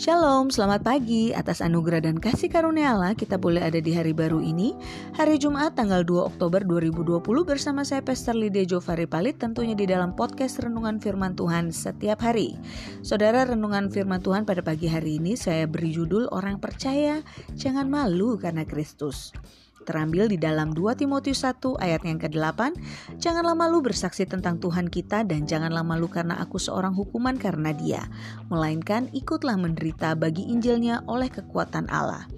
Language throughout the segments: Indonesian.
Shalom, selamat pagi. Atas anugerah dan kasih karunia Allah, kita boleh ada di hari baru ini, hari Jumat tanggal 2 Oktober 2020 bersama saya Pastor Lydia Jovari Palit tentunya di dalam podcast Renungan Firman Tuhan setiap hari. Saudara, Renungan Firman Tuhan pada pagi hari ini saya beri judul Orang Percaya Jangan Malu Karena Kristus terambil di dalam 2 Timotius 1 ayat yang ke-8, Janganlah malu bersaksi tentang Tuhan kita dan janganlah malu karena aku seorang hukuman karena dia, melainkan ikutlah menderita bagi Injilnya oleh kekuatan Allah.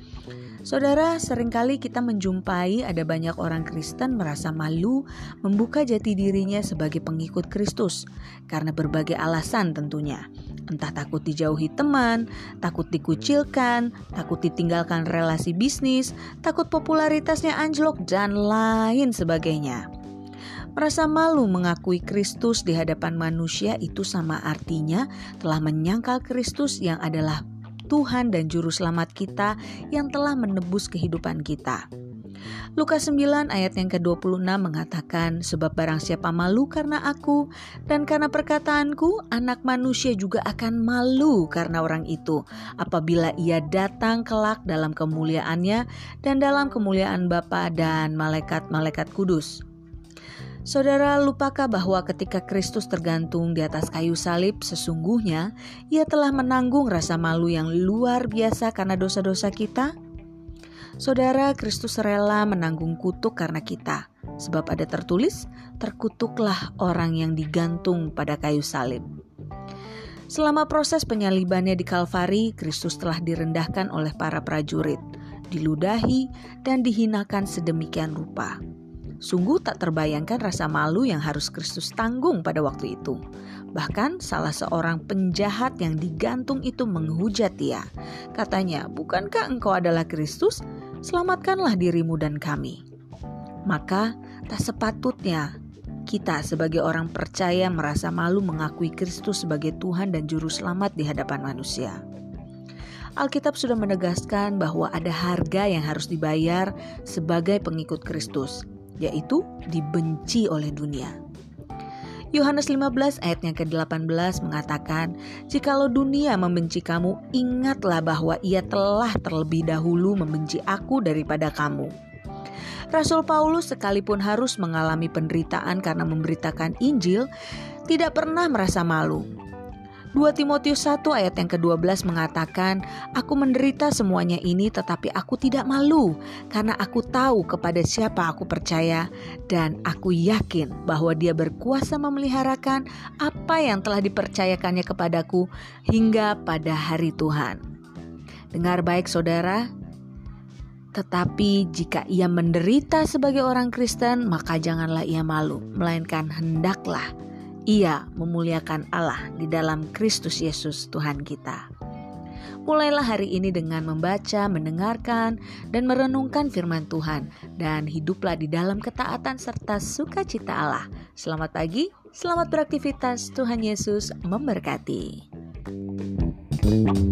Saudara, sering kali kita menjumpai ada banyak orang Kristen merasa malu membuka jati dirinya sebagai pengikut Kristus karena berbagai alasan tentunya. Entah takut dijauhi teman, takut dikucilkan, takut ditinggalkan relasi bisnis, takut popularitasnya anjlok, dan lain sebagainya. Merasa malu mengakui Kristus di hadapan manusia itu sama artinya telah menyangkal Kristus yang adalah Tuhan dan Juru Selamat kita yang telah menebus kehidupan kita. Lukas 9 ayat yang ke-26 mengatakan, Sebab barang siapa malu karena aku, dan karena perkataanku, anak manusia juga akan malu karena orang itu, apabila ia datang kelak dalam kemuliaannya dan dalam kemuliaan Bapa dan malaikat-malaikat kudus. Saudara, lupakah bahwa ketika Kristus tergantung di atas kayu salib, sesungguhnya Ia telah menanggung rasa malu yang luar biasa karena dosa-dosa kita? Saudara, Kristus rela menanggung kutuk karena kita, sebab ada tertulis, "Terkutuklah orang yang digantung pada kayu salib." Selama proses penyalibannya di Kalvari, Kristus telah direndahkan oleh para prajurit, diludahi, dan dihinakan sedemikian rupa. Sungguh tak terbayangkan rasa malu yang harus Kristus tanggung pada waktu itu. Bahkan salah seorang penjahat yang digantung itu menghujat dia. Katanya, bukankah engkau adalah Kristus? Selamatkanlah dirimu dan kami. Maka tak sepatutnya kita sebagai orang percaya merasa malu mengakui Kristus sebagai Tuhan dan Juru Selamat di hadapan manusia. Alkitab sudah menegaskan bahwa ada harga yang harus dibayar sebagai pengikut Kristus yaitu dibenci oleh dunia. Yohanes 15 ayatnya ke-18 mengatakan, Jikalau dunia membenci kamu, ingatlah bahwa ia telah terlebih dahulu membenci aku daripada kamu. Rasul Paulus sekalipun harus mengalami penderitaan karena memberitakan Injil, tidak pernah merasa malu. 2 Timotius 1 ayat yang ke-12 mengatakan, Aku menderita semuanya ini tetapi aku tidak malu, karena aku tahu kepada siapa aku percaya, dan aku yakin bahwa dia berkuasa memeliharakan apa yang telah dipercayakannya kepadaku hingga pada hari Tuhan. Dengar baik saudara, tetapi jika ia menderita sebagai orang Kristen, maka janganlah ia malu, melainkan hendaklah ia memuliakan Allah di dalam Kristus Yesus Tuhan kita. Mulailah hari ini dengan membaca, mendengarkan, dan merenungkan firman Tuhan, dan hiduplah di dalam ketaatan serta sukacita Allah. Selamat pagi, selamat beraktivitas. Tuhan Yesus memberkati. thank you